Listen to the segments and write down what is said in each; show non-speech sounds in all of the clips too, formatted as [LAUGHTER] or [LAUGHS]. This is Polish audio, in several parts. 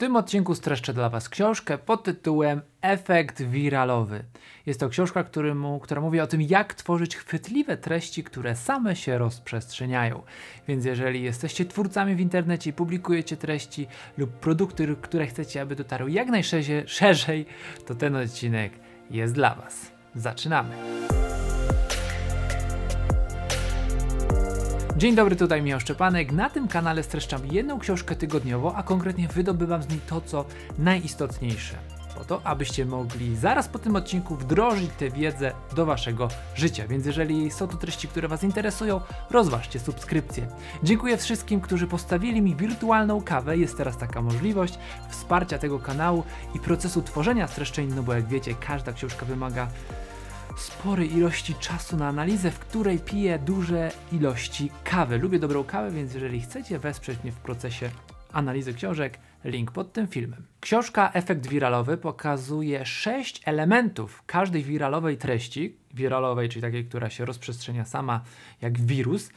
tym odcinku streszczę dla Was książkę pod tytułem Efekt wiralowy. Jest to książka, któremu, która mówi o tym, jak tworzyć chwytliwe treści, które same się rozprzestrzeniają. Więc jeżeli jesteście twórcami w internecie i publikujecie treści lub produkty, które chcecie, aby dotarły jak najszerzej, szerzej, to ten odcinek jest dla Was. Zaczynamy! Dzień dobry, tutaj Michał Szczepanek. Na tym kanale streszczam jedną książkę tygodniowo, a konkretnie wydobywam z niej to, co najistotniejsze. Po to, abyście mogli zaraz po tym odcinku wdrożyć tę wiedzę do waszego życia. Więc jeżeli są to treści, które was interesują, rozważcie subskrypcję. Dziękuję wszystkim, którzy postawili mi wirtualną kawę. Jest teraz taka możliwość wsparcia tego kanału i procesu tworzenia streszczeń, no bo jak wiecie, każda książka wymaga sporej ilości czasu na analizę, w której piję duże ilości kawy. Lubię dobrą kawę, więc jeżeli chcecie wesprzeć mnie w procesie analizy książek, link pod tym filmem. Książka Efekt Wiralowy pokazuje sześć elementów każdej wiralowej treści, wiralowej, czyli takiej, która się rozprzestrzenia sama jak wirus,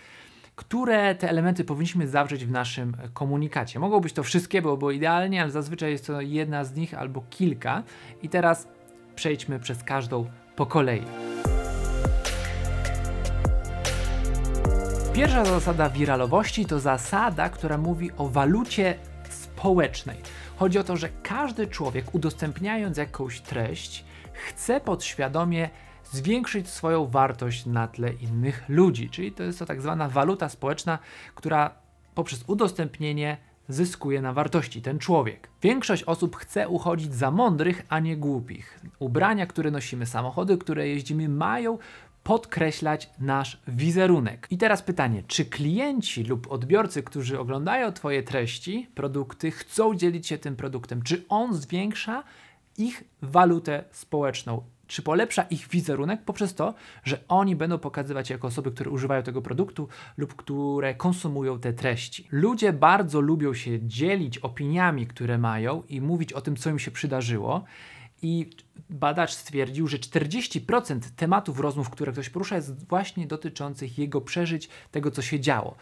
które te elementy powinniśmy zawrzeć w naszym komunikacie. Mogą być to wszystkie, bo idealnie, ale zazwyczaj jest to jedna z nich albo kilka. I teraz przejdźmy przez każdą po kolei. Pierwsza zasada wiralowości to zasada, która mówi o walucie społecznej. Chodzi o to, że każdy człowiek udostępniając jakąś treść chce podświadomie zwiększyć swoją wartość na tle innych ludzi. Czyli to jest to tak zwana waluta społeczna, która poprzez udostępnienie zyskuje na wartości ten człowiek. Większość osób chce uchodzić za mądrych, a nie głupich. Ubrania, które nosimy, samochody, które jeździmy, mają podkreślać nasz wizerunek. I teraz pytanie, czy klienci lub odbiorcy, którzy oglądają Twoje treści, produkty, chcą dzielić się tym produktem? Czy on zwiększa ich walutę społeczną? Czy polepsza ich wizerunek poprzez to, że oni będą pokazywać się jako osoby, które używają tego produktu lub które konsumują te treści. Ludzie bardzo lubią się dzielić opiniami, które mają i mówić o tym, co im się przydarzyło. I badacz stwierdził, że 40% tematów rozmów, które ktoś porusza, jest właśnie dotyczących jego przeżyć, tego, co się działo.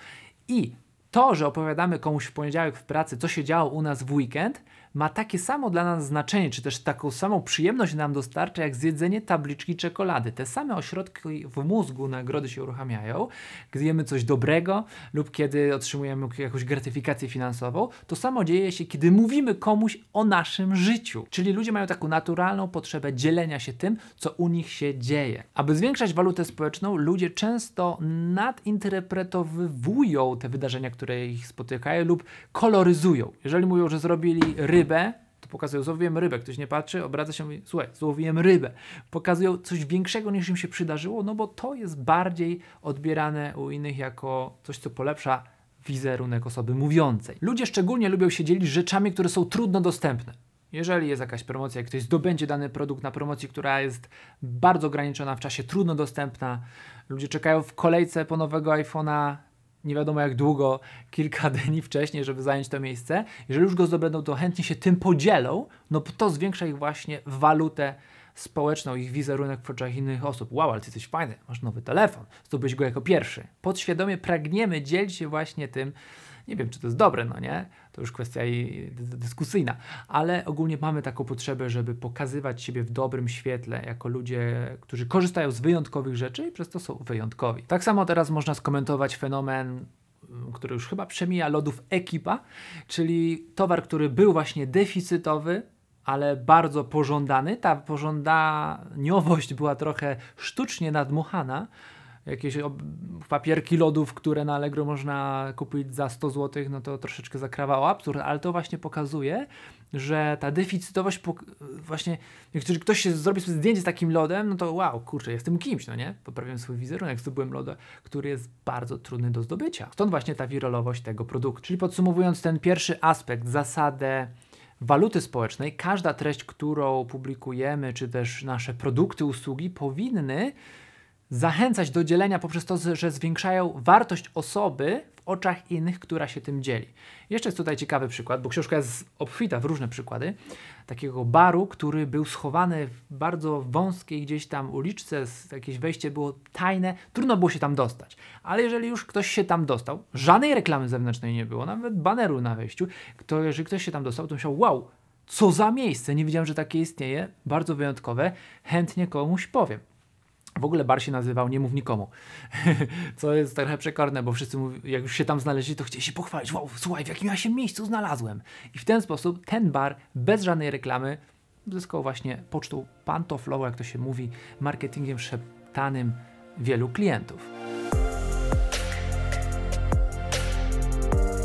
I to, że opowiadamy komuś w poniedziałek w pracy, co się działo u nas w weekend, ma takie samo dla nas znaczenie, czy też taką samą przyjemność nam dostarcza, jak zjedzenie tabliczki czekolady. Te same ośrodki w mózgu nagrody się uruchamiają, gdy jemy coś dobrego lub kiedy otrzymujemy jakąś gratyfikację finansową. To samo dzieje się, kiedy mówimy komuś o naszym życiu. Czyli ludzie mają taką naturalną potrzebę dzielenia się tym, co u nich się dzieje. Aby zwiększać walutę społeczną, ludzie często nadinterpretowują te wydarzenia, które ich spotykają lub koloryzują. Jeżeli mówią, że zrobili ry rybę, to pokazują, złowiłem rybę. Ktoś nie patrzy, obraca się mówi, słuchaj, złowiłem rybę. Pokazują coś większego niż im się przydarzyło, no bo to jest bardziej odbierane u innych jako coś, co polepsza wizerunek osoby mówiącej. Ludzie szczególnie lubią się dzielić rzeczami, które są trudno dostępne. Jeżeli jest jakaś promocja, jak ktoś zdobędzie dany produkt na promocji, która jest bardzo ograniczona w czasie, trudno dostępna, ludzie czekają w kolejce po nowego iPhone'a nie wiadomo jak długo, kilka [LAUGHS] dni wcześniej, żeby zająć to miejsce. Jeżeli już go zdobędą, to chętnie się tym podzielą, no to zwiększa ich właśnie walutę społeczną, ich wizerunek w oczach innych osób. Wow, ale ty jesteś fajny, masz nowy telefon, zdobyć go jako pierwszy. Podświadomie pragniemy dzielić się właśnie tym, nie wiem, czy to jest dobre, no nie? To już kwestia dyskusyjna, ale ogólnie mamy taką potrzebę, żeby pokazywać siebie w dobrym świetle jako ludzie, którzy korzystają z wyjątkowych rzeczy i przez to są wyjątkowi. Tak samo teraz można skomentować fenomen mm, który już chyba przemija lodów ekipa, czyli towar, który był właśnie deficytowy, ale bardzo pożądany. Ta pożądaniowość była trochę sztucznie nadmuchana, jakieś papierki lodów, które na Allegro można kupić za 100 zł, no to troszeczkę zakrawało absurd, ale to właśnie pokazuje, że ta deficytowość, właśnie, jeżeli ktoś się zrobi sobie zdjęcie z takim lodem, no to wow, kurczę, jestem kimś, no nie? Poprawiam swój wizerunek, zdobyłem lodę, który jest bardzo trudny do zdobycia. Stąd właśnie ta wiralowość tego produktu. Czyli podsumowując ten pierwszy aspekt, zasadę waluty społecznej, każda treść, którą publikujemy, czy też nasze produkty, usługi powinny zachęcać do dzielenia poprzez to, że zwiększają wartość osoby w oczach innych, która się tym dzieli. Jeszcze jest tutaj ciekawy przykład, bo książka jest obfita w różne przykłady, takiego baru, który był schowany w bardzo wąskiej gdzieś tam uliczce, jakieś wejście było tajne, trudno było się tam dostać. Ale jeżeli już ktoś się tam dostał, żadnej reklamy zewnętrznej nie było, nawet baneru na wejściu, to jeżeli ktoś się tam dostał, to myślał, wow, co za miejsce, nie wiedziałem, że takie istnieje, bardzo wyjątkowe, chętnie komuś powiem. W ogóle bar się nazywał Nie mów nikomu, [LAUGHS] co jest trochę przekorne, bo wszyscy, mówi, jak już się tam znaleźli, to chcieli się pochwalić, wow, słuchaj, w jakim ja się miejscu znalazłem. I w ten sposób ten bar, bez żadnej reklamy, zyskał właśnie pocztą pantoflową, jak to się mówi, marketingiem szeptanym wielu klientów.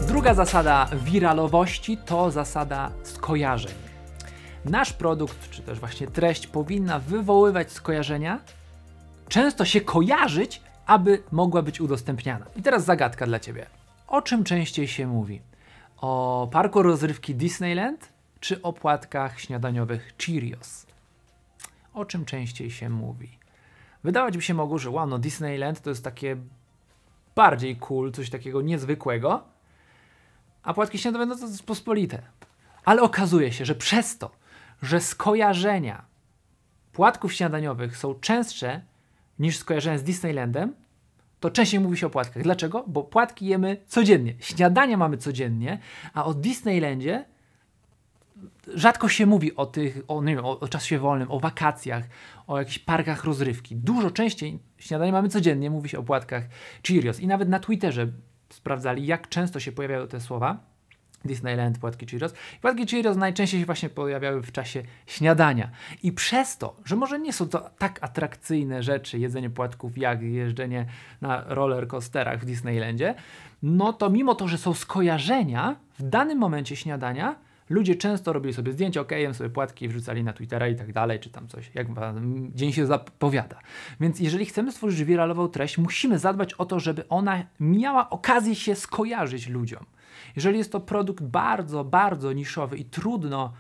Druga zasada wiralowości to zasada skojarzeń. Nasz produkt, czy też właśnie treść powinna wywoływać skojarzenia, często się kojarzyć, aby mogła być udostępniana. I teraz zagadka dla Ciebie. O czym częściej się mówi? O parku rozrywki Disneyland czy o płatkach śniadaniowych Cheerios? O czym częściej się mówi? Wydawać by się mogło, że wow, no Disneyland to jest takie bardziej cool, coś takiego niezwykłego, a płatki śniadaniowe no to jest pospolite. Ale okazuje się, że przez to, że skojarzenia płatków śniadaniowych są częstsze niż skojarzenia z Disneylandem, to częściej mówi się o płatkach. Dlaczego? Bo płatki jemy codziennie. Śniadania mamy codziennie, a o Disneylandzie rzadko się mówi o tych, o, nie wiem, o, o czasie wolnym, o wakacjach, o jakichś parkach rozrywki. Dużo częściej śniadanie mamy codziennie, mówi się o płatkach Cheerios. I nawet na Twitterze sprawdzali, jak często się pojawiają te słowa. Disneyland, płatki Cheerios. Płatki Cheerios najczęściej się właśnie pojawiały w czasie śniadania. I przez to, że może nie są to tak atrakcyjne rzeczy, jedzenie płatków, jak jeżdżenie na roller coasterach w Disneylandzie, no to mimo to, że są skojarzenia w danym momencie śniadania, ludzie często robili sobie zdjęcia, ok, jem sobie płatki, wrzucali na Twittera i tak dalej, czy tam coś, jak dzień się zapowiada. Więc jeżeli chcemy stworzyć wiralową treść, musimy zadbać o to, żeby ona miała okazję się skojarzyć ludziom. Jeżeli jest to produkt bardzo, bardzo niszowy i trudno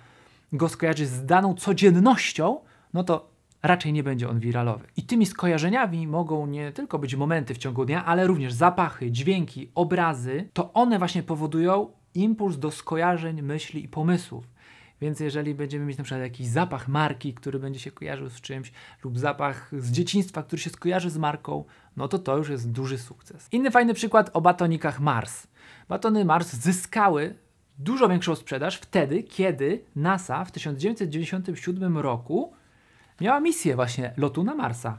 go skojarzyć z daną codziennością, no to raczej nie będzie on wiralowy. I tymi skojarzeniami mogą nie tylko być momenty w ciągu dnia, ale również zapachy, dźwięki, obrazy. To one właśnie powodują impuls do skojarzeń, myśli i pomysłów. Więc jeżeli będziemy mieć na przykład jakiś zapach marki, który będzie się kojarzył z czymś, lub zapach z dzieciństwa, który się skojarzy z marką, no to to już jest duży sukces. Inny fajny przykład o batonikach Mars. Batony Mars zyskały dużo większą sprzedaż wtedy, kiedy NASA w 1997 roku miała misję właśnie lotu na Marsa.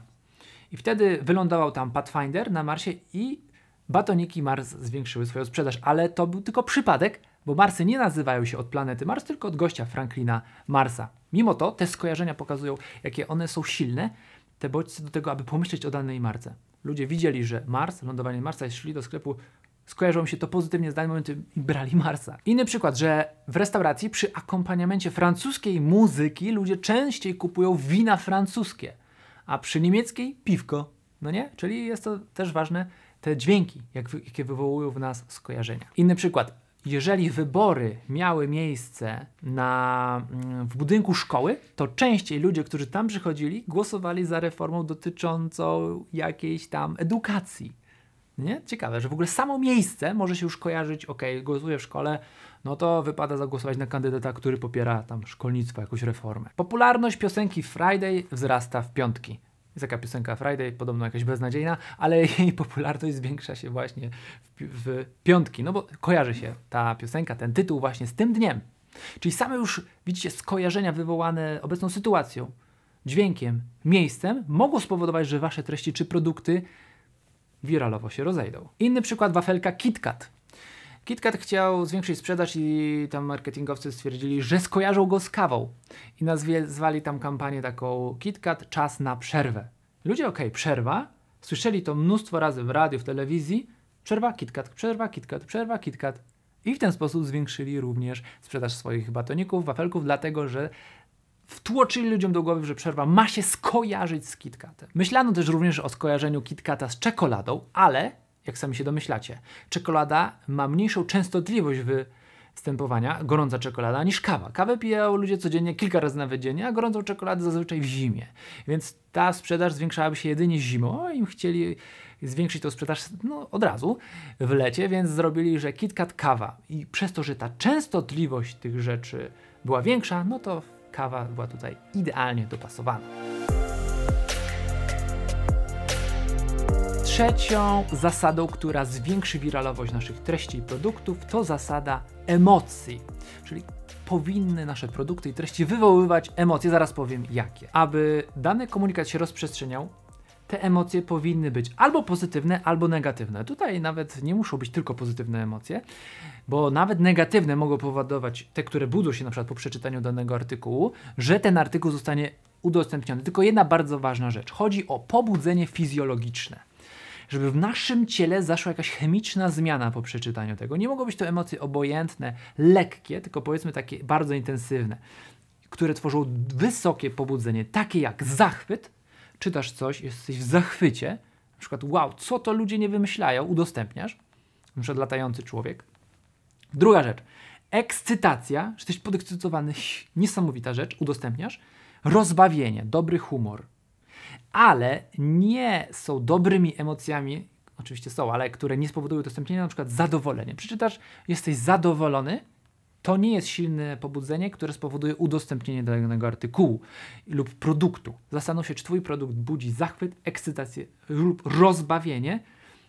I wtedy wylądował tam Pathfinder na Marsie i batoniki Mars zwiększyły swoją sprzedaż, ale to był tylko przypadek, bo Marsy nie nazywają się od planety Mars, tylko od gościa Franklina Marsa. Mimo to te skojarzenia pokazują, jakie one są silne, te bodźce do tego, aby pomyśleć o danej marce. Ludzie widzieli, że Mars, lądowanie Marsa i szli do sklepu, skojarzyło mi się to pozytywnie z danym momentem i brali Marsa. Inny przykład, że w restauracji przy akompaniamencie francuskiej muzyki ludzie częściej kupują wina francuskie, a przy niemieckiej piwko. No nie? Czyli jest to też ważne, te dźwięki, jak, jakie wywołują w nas skojarzenia. Inny przykład. Jeżeli wybory miały miejsce na, mm, w budynku szkoły, to częściej ludzie, którzy tam przychodzili, głosowali za reformą dotyczącą jakiejś tam edukacji. Nie? Ciekawe, że w ogóle samo miejsce może się już kojarzyć, ok, głosuję w szkole, no to wypada zagłosować na kandydata, który popiera tam szkolnictwo, jakąś reformę. Popularność piosenki Friday wzrasta w piątki. Jest taka piosenka Friday, podobno jakaś beznadziejna, ale [LAUGHS] jej popularność zwiększa się właśnie w, w piątki, no bo kojarzy się ta piosenka, ten tytuł właśnie z tym dniem. Czyli same już, widzicie, skojarzenia wywołane obecną sytuacją, dźwiękiem, miejscem mogą spowodować, że wasze treści czy produkty wiralowo się rozejdą. Inny przykład wafelka KitKat. KitKat chciał zwiększyć sprzedaż i tam marketingowcy stwierdzili, że skojarzą go z kawą i nazwali tam kampanię taką KitKat czas na przerwę. Ludzie, okej, okay, przerwa, słyszeli to mnóstwo razy w radiu, w telewizji, przerwa KitKat, przerwa KitKat, przerwa KitKat i w ten sposób zwiększyli również sprzedaż swoich batoników, wafelków, dlatego że wtłoczyli ludziom do głowy, że przerwa ma się skojarzyć z KitKatem. Myślano też również o skojarzeniu KitKata z czekoladą, ale jak sami się domyślacie, czekolada ma mniejszą częstotliwość w stępowania gorąca czekolada niż kawa. Kawę piją ludzie codziennie, kilka razy nawet dziennie, a gorącą czekoladę zazwyczaj w zimie. Więc ta sprzedaż zwiększałaby się jedynie zimą. O, im chcieli zwiększyć tą sprzedaż no, od razu w lecie, więc zrobili, że KitKat kawa. I przez to, że ta częstotliwość tych rzeczy była większa, no to kawa była tutaj idealnie dopasowana. Trzecią zasadą, która zwiększy wiralowość naszych treści i produktów, to zasada emocji. Czyli powinny nasze produkty i treści wywoływać emocje, zaraz powiem jakie. Aby dany komunikat się rozprzestrzeniał, te emocje powinny być albo pozytywne, albo negatywne. Tutaj nawet nie muszą być tylko pozytywne emocje, bo nawet negatywne mogą powodować te, które budzą się na przykład po przeczytaniu danego artykułu, że ten artykuł zostanie udostępniony. Tylko jedna bardzo ważna rzecz. Chodzi o pobudzenie fizjologiczne żeby w naszym ciele zaszła jakaś chemiczna zmiana po przeczytaniu tego. Nie mogą być to emocje obojętne, lekkie, tylko powiedzmy takie bardzo intensywne, które tworzą wysokie pobudzenie, takie jak zachwyt. Czytasz coś, jesteś w zachwycie, na przykład wow, co to ludzie nie wymyślają, udostępniasz, na przykład latający człowiek. Druga rzecz, ekscytacja, jesteś podekscytowany, niesamowita rzecz, udostępniasz. Rozbawienie, dobry humor, ale nie są dobrymi emocjami, oczywiście są, ale które nie spowodują udostępnienia, na przykład zadowolenie. Przeczytasz, jesteś zadowolony, to nie jest silne pobudzenie, które spowoduje udostępnienie danego artykułu lub produktu. Zastanów się, czy Twój produkt budzi zachwyt, ekscytację lub rozbawienie,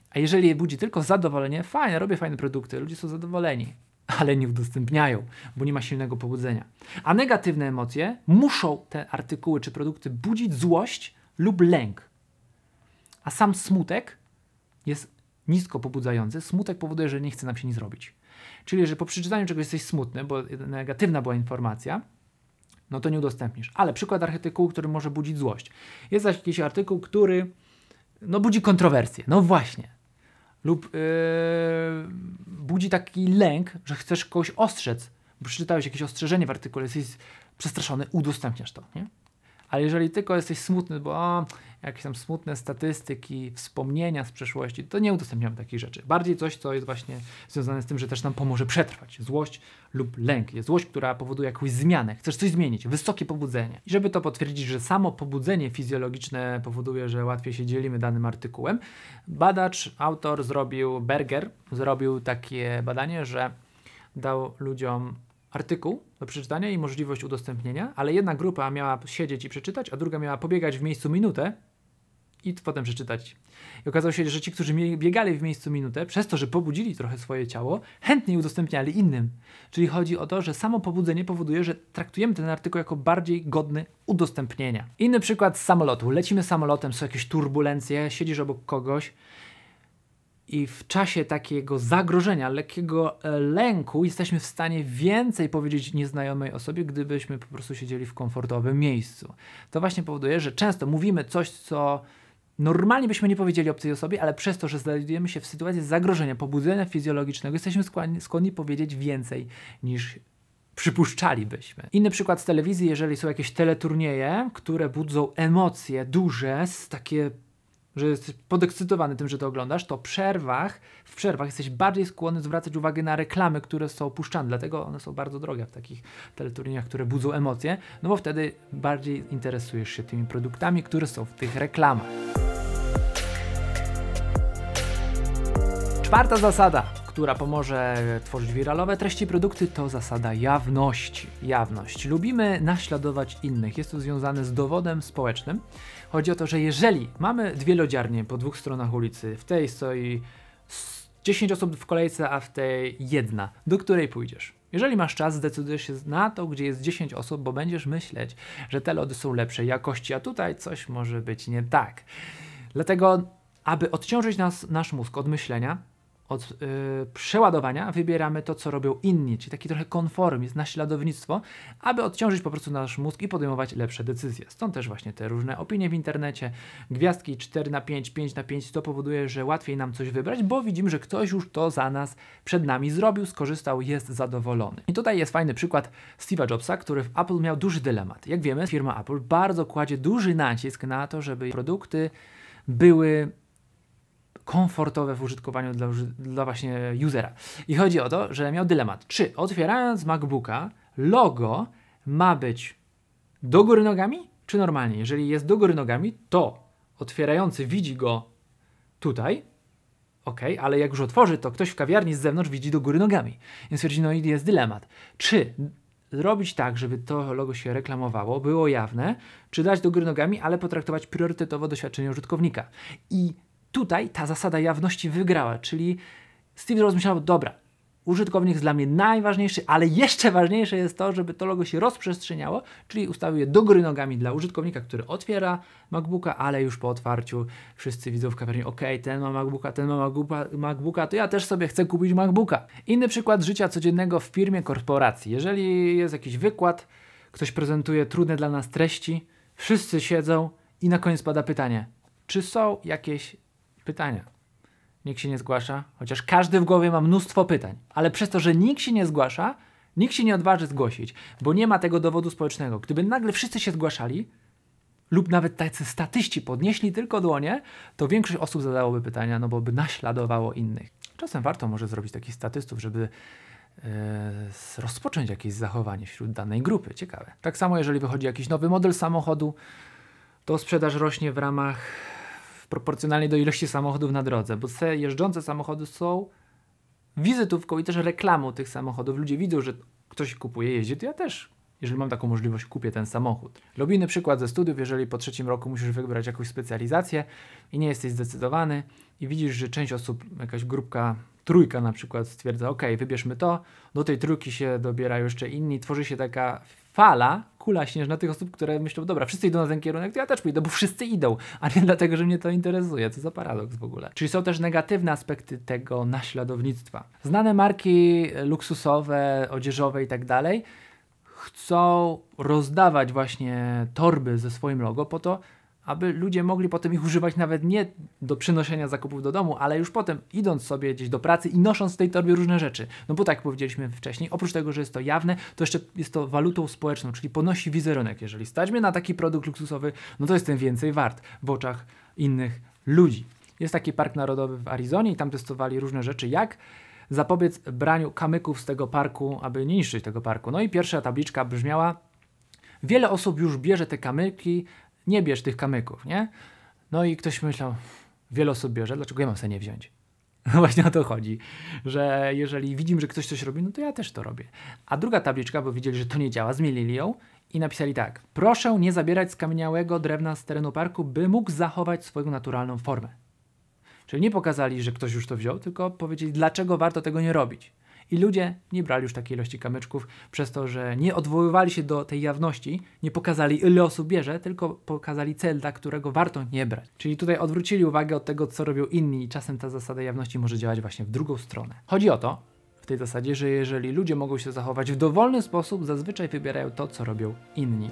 a jeżeli budzi tylko zadowolenie, fajnie, robię fajne produkty, ludzie są zadowoleni, ale nie udostępniają, bo nie ma silnego pobudzenia. A negatywne emocje muszą te artykuły czy produkty budzić złość lub lęk. A sam smutek jest nisko pobudzający. Smutek powoduje, że nie chce nam się nic robić. Czyli, że po przeczytaniu czegoś jesteś smutny, bo negatywna była informacja, no to nie udostępnisz. Ale przykład artykułu, który może budzić złość. Jest jakiś artykuł, który no, budzi kontrowersję. No właśnie. Lub yy, budzi taki lęk, że chcesz kogoś ostrzec, bo przeczytałeś jakieś ostrzeżenie w artykule, jesteś przestraszony, udostępniasz to. Nie? Ale jeżeli tylko jesteś smutny, bo o, jakieś tam smutne statystyki, wspomnienia z przeszłości, to nie udostępniamy takich rzeczy. Bardziej coś, co jest właśnie związane z tym, że też nam pomoże przetrwać. Złość lub lęk. Jest złość, która powoduje jakąś zmianę. Chcesz coś zmienić, wysokie pobudzenie. I żeby to potwierdzić, że samo pobudzenie fizjologiczne powoduje, że łatwiej się dzielimy danym artykułem, badacz, autor zrobił, Berger zrobił takie badanie, że dał ludziom artykuł do przeczytania i możliwość udostępnienia, ale jedna grupa miała siedzieć i przeczytać, a druga miała pobiegać w miejscu minutę i potem przeczytać. I okazało się, że ci, którzy biegali w miejscu minutę, przez to, że pobudzili trochę swoje ciało, chętniej udostępniali innym. Czyli chodzi o to, że samo pobudzenie powoduje, że traktujemy ten artykuł jako bardziej godny udostępnienia. Inny przykład z samolotu. Lecimy samolotem, są jakieś turbulencje, siedzisz obok kogoś, i w czasie takiego zagrożenia, lekkiego e, lęku, jesteśmy w stanie więcej powiedzieć nieznajomej osobie, gdybyśmy po prostu siedzieli w komfortowym miejscu. To właśnie powoduje, że często mówimy coś, co normalnie byśmy nie powiedzieli obcej osobie, ale przez to, że znajdujemy się w sytuacji zagrożenia, pobudzenia fizjologicznego, jesteśmy skłonni, powiedzieć więcej niż przypuszczalibyśmy. Inny przykład z telewizji, jeżeli są jakieś teleturnieje, które budzą emocje duże, takie że jesteś podekscytowany tym, że to oglądasz, to przerwach, w przerwach jesteś bardziej skłonny zwracać uwagę na reklamy, które są puszczane. Dlatego one są bardzo drogie w takich teleturniejach, które budzą emocje, no bo wtedy bardziej interesujesz się tymi produktami, które są w tych reklamach. Czwarta zasada która pomoże tworzyć wiralowe treści produkty, to zasada jawności. Jawność. Lubimy naśladować innych. Jest to związane z dowodem społecznym. Chodzi o to, że jeżeli mamy dwie lodziarnie po dwóch stronach ulicy, w tej stoi 10 osób w kolejce, a w tej jedna, do której pójdziesz? Jeżeli masz czas, zdecydujesz się na to, gdzie jest 10 osób, bo będziesz myśleć, że te lody są lepszej jakości, a tutaj coś może być nie tak. Dlatego, aby odciążyć nas, nasz mózg od myślenia, od yy, przeładowania wybieramy to, co robią inni, czyli taki trochę konformizm, naśladownictwo, aby odciążyć po prostu nasz mózg i podejmować lepsze decyzje. Stąd też właśnie te różne opinie w internecie, gwiazdki 4 na 5, 5 na 5, to powoduje, że łatwiej nam coś wybrać, bo widzimy, że ktoś już to za nas przed nami zrobił, skorzystał, jest zadowolony. I tutaj jest fajny przykład Steve'a Jobsa, który w Apple miał duży dylemat. Jak wiemy, firma Apple bardzo kładzie duży nacisk na to, żeby produkty były komfortowe w użytkowaniu dla, dla właśnie usera. I chodzi o to, że miał dylemat, czy otwierając MacBooka logo ma być do góry nogami, czy normalnie? Jeżeli jest do góry nogami, to otwierający widzi go tutaj, ok, ale jak już otworzy, to ktoś w kawiarni z zewnątrz widzi do góry nogami. Więc stwierdzi, no i jest dylemat. Czy zrobić tak, żeby to logo się reklamowało, było jawne, czy dać do góry nogami, ale potraktować priorytetowo doświadczenie użytkownika. I tutaj ta zasada jawności wygrała, czyli Steve rozmyślał, dobra, użytkownik jest dla mnie najważniejszy, ale jeszcze ważniejsze jest to, żeby to logo się rozprzestrzeniało, czyli ustawił je do góry nogami dla użytkownika, który otwiera MacBooka, ale już po otwarciu wszyscy widzą w kawiarni, ok, ten ma MacBooka, ten ma MacBooka, to ja też sobie chcę kupić MacBooka. Inny przykład życia codziennego w firmie, korporacji. Jeżeli jest jakiś wykład, ktoś prezentuje trudne dla nas treści, wszyscy siedzą i na koniec pada pytanie, czy są jakieś pytania? nikt się nie zgłasza, chociaż każdy w głowie ma mnóstwo pytań, ale przez to, że nikt się nie zgłasza, nikt się nie odważy zgłosić, bo nie ma tego dowodu społecznego. Gdyby nagle wszyscy się zgłaszali, lub nawet tacy statyści podnieśli tylko dłonie, to większość osób zadałoby pytania, no bo by naśladowało innych. Czasem warto może zrobić takich statystów, żeby e, rozpocząć jakieś zachowanie wśród danej grupy. Ciekawe. Tak samo, jeżeli wychodzi jakiś nowy model samochodu, to sprzedaż rośnie w ramach proporcjonalnie do ilości samochodów na drodze, bo te jeżdżące samochody są wizytówką i też reklamą tych samochodów. Ludzie widzą, że ktoś kupuje, jeździ, to ja też, jeżeli mam taką możliwość, kupię ten samochód. Lubimy przykład ze studiów, jeżeli po trzecim roku musisz wybrać jakąś specjalizację i nie jesteś zdecydowany i widzisz, że część osób, jakaś grupka trójka na przykład stwierdza, ok, wybierzmy to, do tej trójki się dobierają jeszcze inni, tworzy się taka fala, kula śnieżna tych osób, które myślą, dobra, wszyscy idą na ten kierunek, to ja też pójdę, bo wszyscy idą, a nie dlatego, że mnie to interesuje. Co za paradoks w ogóle. Czyli są też negatywne aspekty tego naśladownictwa. Znane marki luksusowe, odzieżowe i tak dalej chcą rozdawać właśnie torby ze swoim logo po to, aby ludzie mogli potem ich używać nawet nie do przynoszenia zakupów do domu, ale już potem idąc sobie gdzieś do pracy i nosząc w tej torbie różne rzeczy. No bo tak jak powiedzieliśmy wcześniej, oprócz tego, że jest to jawne, to jeszcze jest to walutą społeczną, czyli ponosi wizerunek. Jeżeli stać mnie na taki produkt luksusowy, no to jest ten więcej wart w oczach innych ludzi. Jest taki park narodowy w Arizonie i tam testowali różne rzeczy, jak zapobiec braniu kamyków z tego parku, aby nie niszczyć tego parku. No i pierwsza tabliczka brzmiała Wiele osób już bierze te kamyki nie bierz tych kamyków, nie? No i ktoś myślał, wiele osób bierze, dlaczego ja mam sobie nie wziąć? [LAUGHS] Właśnie o to chodzi, że jeżeli widzimy, że ktoś coś robi, no to ja też to robię. A druga tabliczka, bo widzieli, że to nie działa, zmienili ją i napisali tak: Proszę nie zabierać skamieniałego drewna z terenu parku, by mógł zachować swoją naturalną formę. Czyli nie pokazali, że ktoś już to wziął, tylko powiedzieli, dlaczego warto tego nie robić. I ludzie nie brali już takiej ilości kamyczków przez to, że nie odwoływali się do tej jawności, nie pokazali ile osób bierze, tylko pokazali cel, dla którego warto nie brać. Czyli tutaj odwrócili uwagę od tego, co robią inni i czasem ta zasada jawności może działać właśnie w drugą stronę. Chodzi o to, w tej zasadzie, że jeżeli ludzie mogą się zachować w dowolny sposób, zazwyczaj wybierają to, co robią inni.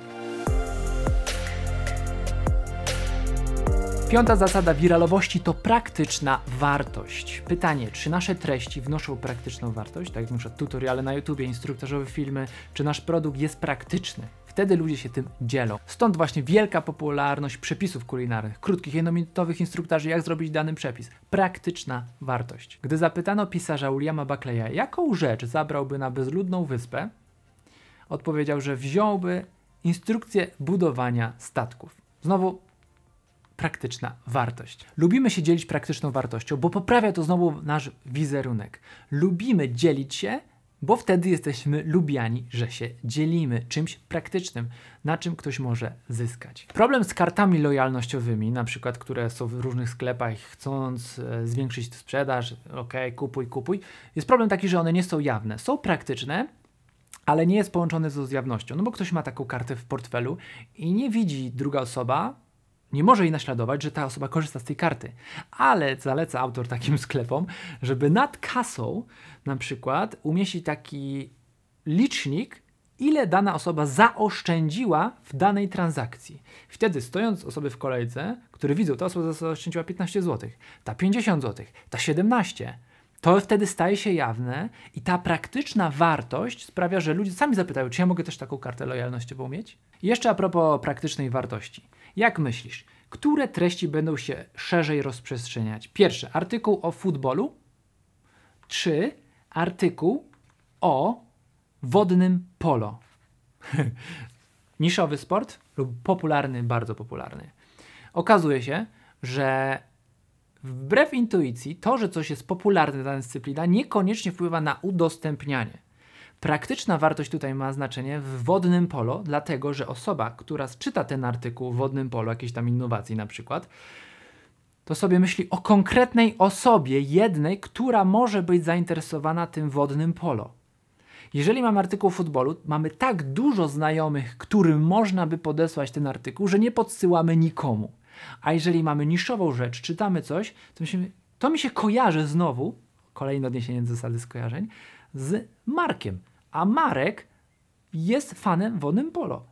Piąta zasada wiralowości to praktyczna wartość. Pytanie, czy nasze treści wnoszą praktyczną wartość, tak jak np. tutoriale na YouTube, instruktażowe filmy, czy nasz produkt jest praktyczny? Wtedy ludzie się tym dzielą. Stąd właśnie wielka popularność przepisów kulinarnych, krótkich, jednominutowych instruktarzy, jak zrobić dany przepis. Praktyczna wartość. Gdy zapytano pisarza Williama Buckleya, jaką rzecz zabrałby na bezludną wyspę, odpowiedział, że wziąłby instrukcję budowania statków. Znowu praktyczna wartość. Lubimy się dzielić praktyczną wartością, bo poprawia to znowu nasz wizerunek. Lubimy dzielić się, bo wtedy jesteśmy lubiani, że się dzielimy czymś praktycznym, na czym ktoś może zyskać. Problem z kartami lojalnościowymi, na przykład, które są w różnych sklepach, chcąc e, zwiększyć sprzedaż, ok, kupuj, kupuj, jest problem taki, że one nie są jawne. Są praktyczne, ale nie jest połączone z jawnością. No bo ktoś ma taką kartę w portfelu i nie widzi druga osoba, nie może jej naśladować, że ta osoba korzysta z tej karty. Ale zaleca autor takim [LAUGHS] sklepom, żeby nad kasą na przykład umieścić taki licznik, ile dana osoba zaoszczędziła w danej transakcji. Wtedy stojąc osoby w kolejce, które widzą, ta osoba zaoszczędziła 15 zł, ta 50 zł, ta 17, to wtedy staje się jawne i ta praktyczna wartość sprawia, że ludzie sami zapytają, czy ja mogę też taką kartę lojalnościową mieć? I jeszcze a propos praktycznej wartości. Jak myślisz, które treści będą się szerzej rozprzestrzeniać. Pierwszy artykuł o futbolu, czy artykuł o wodnym polo. [LAUGHS] Niszowy sport lub popularny, bardzo popularny. Okazuje się, że wbrew intuicji, to, że coś jest popularne dana dyscyplina, niekoniecznie wpływa na udostępnianie. Praktyczna wartość tutaj ma znaczenie w wodnym polo, dlatego że osoba, która czyta ten artykuł w wodnym polo, jakiejś tam innowacji na przykład, to sobie myśli o konkretnej osobie, jednej, która może być zainteresowana tym wodnym polo. Jeżeli mam artykuł o futbolu, mamy tak dużo znajomych, którym można by podesłać ten artykuł, że nie podsyłamy nikomu. A jeżeli mamy niszową rzecz, czytamy coś, to, myślimy, to mi się kojarzy znowu, kolejne odniesienie do zasady skojarzeń, z Markiem. A Marek jest fanem wodnym polo.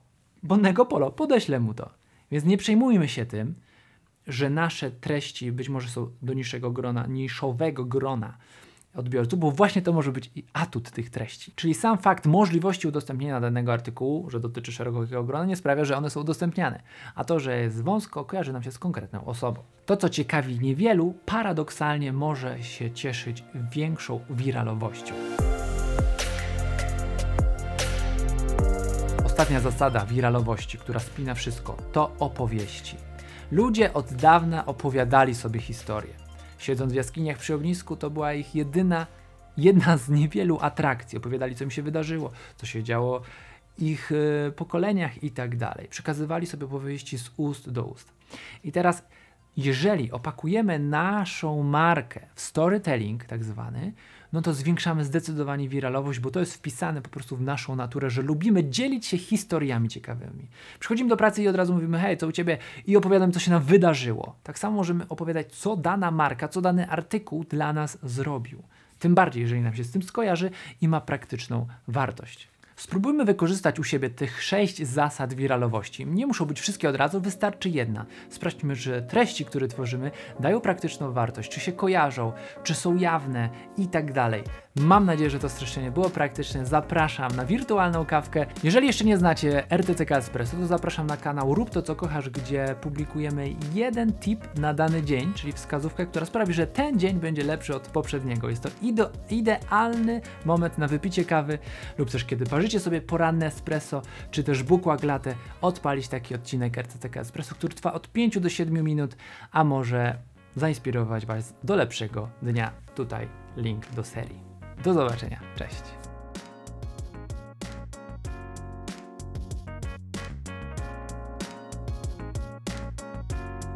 Wodnego polo, podeślę mu to. Więc nie przejmujmy się tym, że nasze treści być może są do niższego grona, niszowego grona odbiorców, bo właśnie to może być i atut tych treści. Czyli sam fakt możliwości udostępnienia danego artykułu, że dotyczy szerokiego grona, nie sprawia, że one są udostępniane. A to, że jest wąsko, kojarzy nam się z konkretną osobą. To, co ciekawi niewielu, paradoksalnie może się cieszyć większą wiralowością. Ostatnia zasada wiralowości, która spina wszystko, to opowieści. Ludzie od dawna opowiadali sobie historię. Siedząc w jaskiniach przy ognisku, to była ich jedyna, jedna z niewielu atrakcji. Opowiadali, co im się wydarzyło, co się działo ich y, pokoleniach i tak dalej. Przekazywali sobie opowieści z ust do ust. I teraz, jeżeli opakujemy naszą markę w storytelling, tak zwany, no to zwiększamy zdecydowanie wiralowość, bo to jest wpisane po prostu w naszą naturę, że lubimy dzielić się historiami ciekawymi. Przychodzimy do pracy i od razu mówimy, hej, co u ciebie? I opowiadam, co się nam wydarzyło. Tak samo możemy opowiadać, co dana marka, co dany artykuł dla nas zrobił. Tym bardziej, jeżeli nam się z tym skojarzy i ma praktyczną wartość. Spróbujmy wykorzystać u siebie tych sześć zasad wiralowości. Nie muszą być wszystkie od razu, wystarczy jedna. Sprawdźmy, że treści, które tworzymy, dają praktyczną wartość, czy się kojarzą, czy są jawne i tak dalej. Mam nadzieję, że to streszczenie było praktyczne. Zapraszam na wirtualną kawkę. Jeżeli jeszcze nie znacie RTCK Espresso, to zapraszam na kanał Rób to, co kochasz, gdzie publikujemy jeden tip na dany dzień, czyli wskazówkę, która sprawi, że ten dzień będzie lepszy od poprzedniego. Jest to ide idealny moment na wypicie kawy lub też kiedy parzycie sobie poranne espresso, czy też bukła latte, odpalić taki odcinek RTCK Espresso, który trwa od 5 do 7 minut, a może zainspirować Was do lepszego dnia. Tutaj link do serii. Do zobaczenia. Cześć.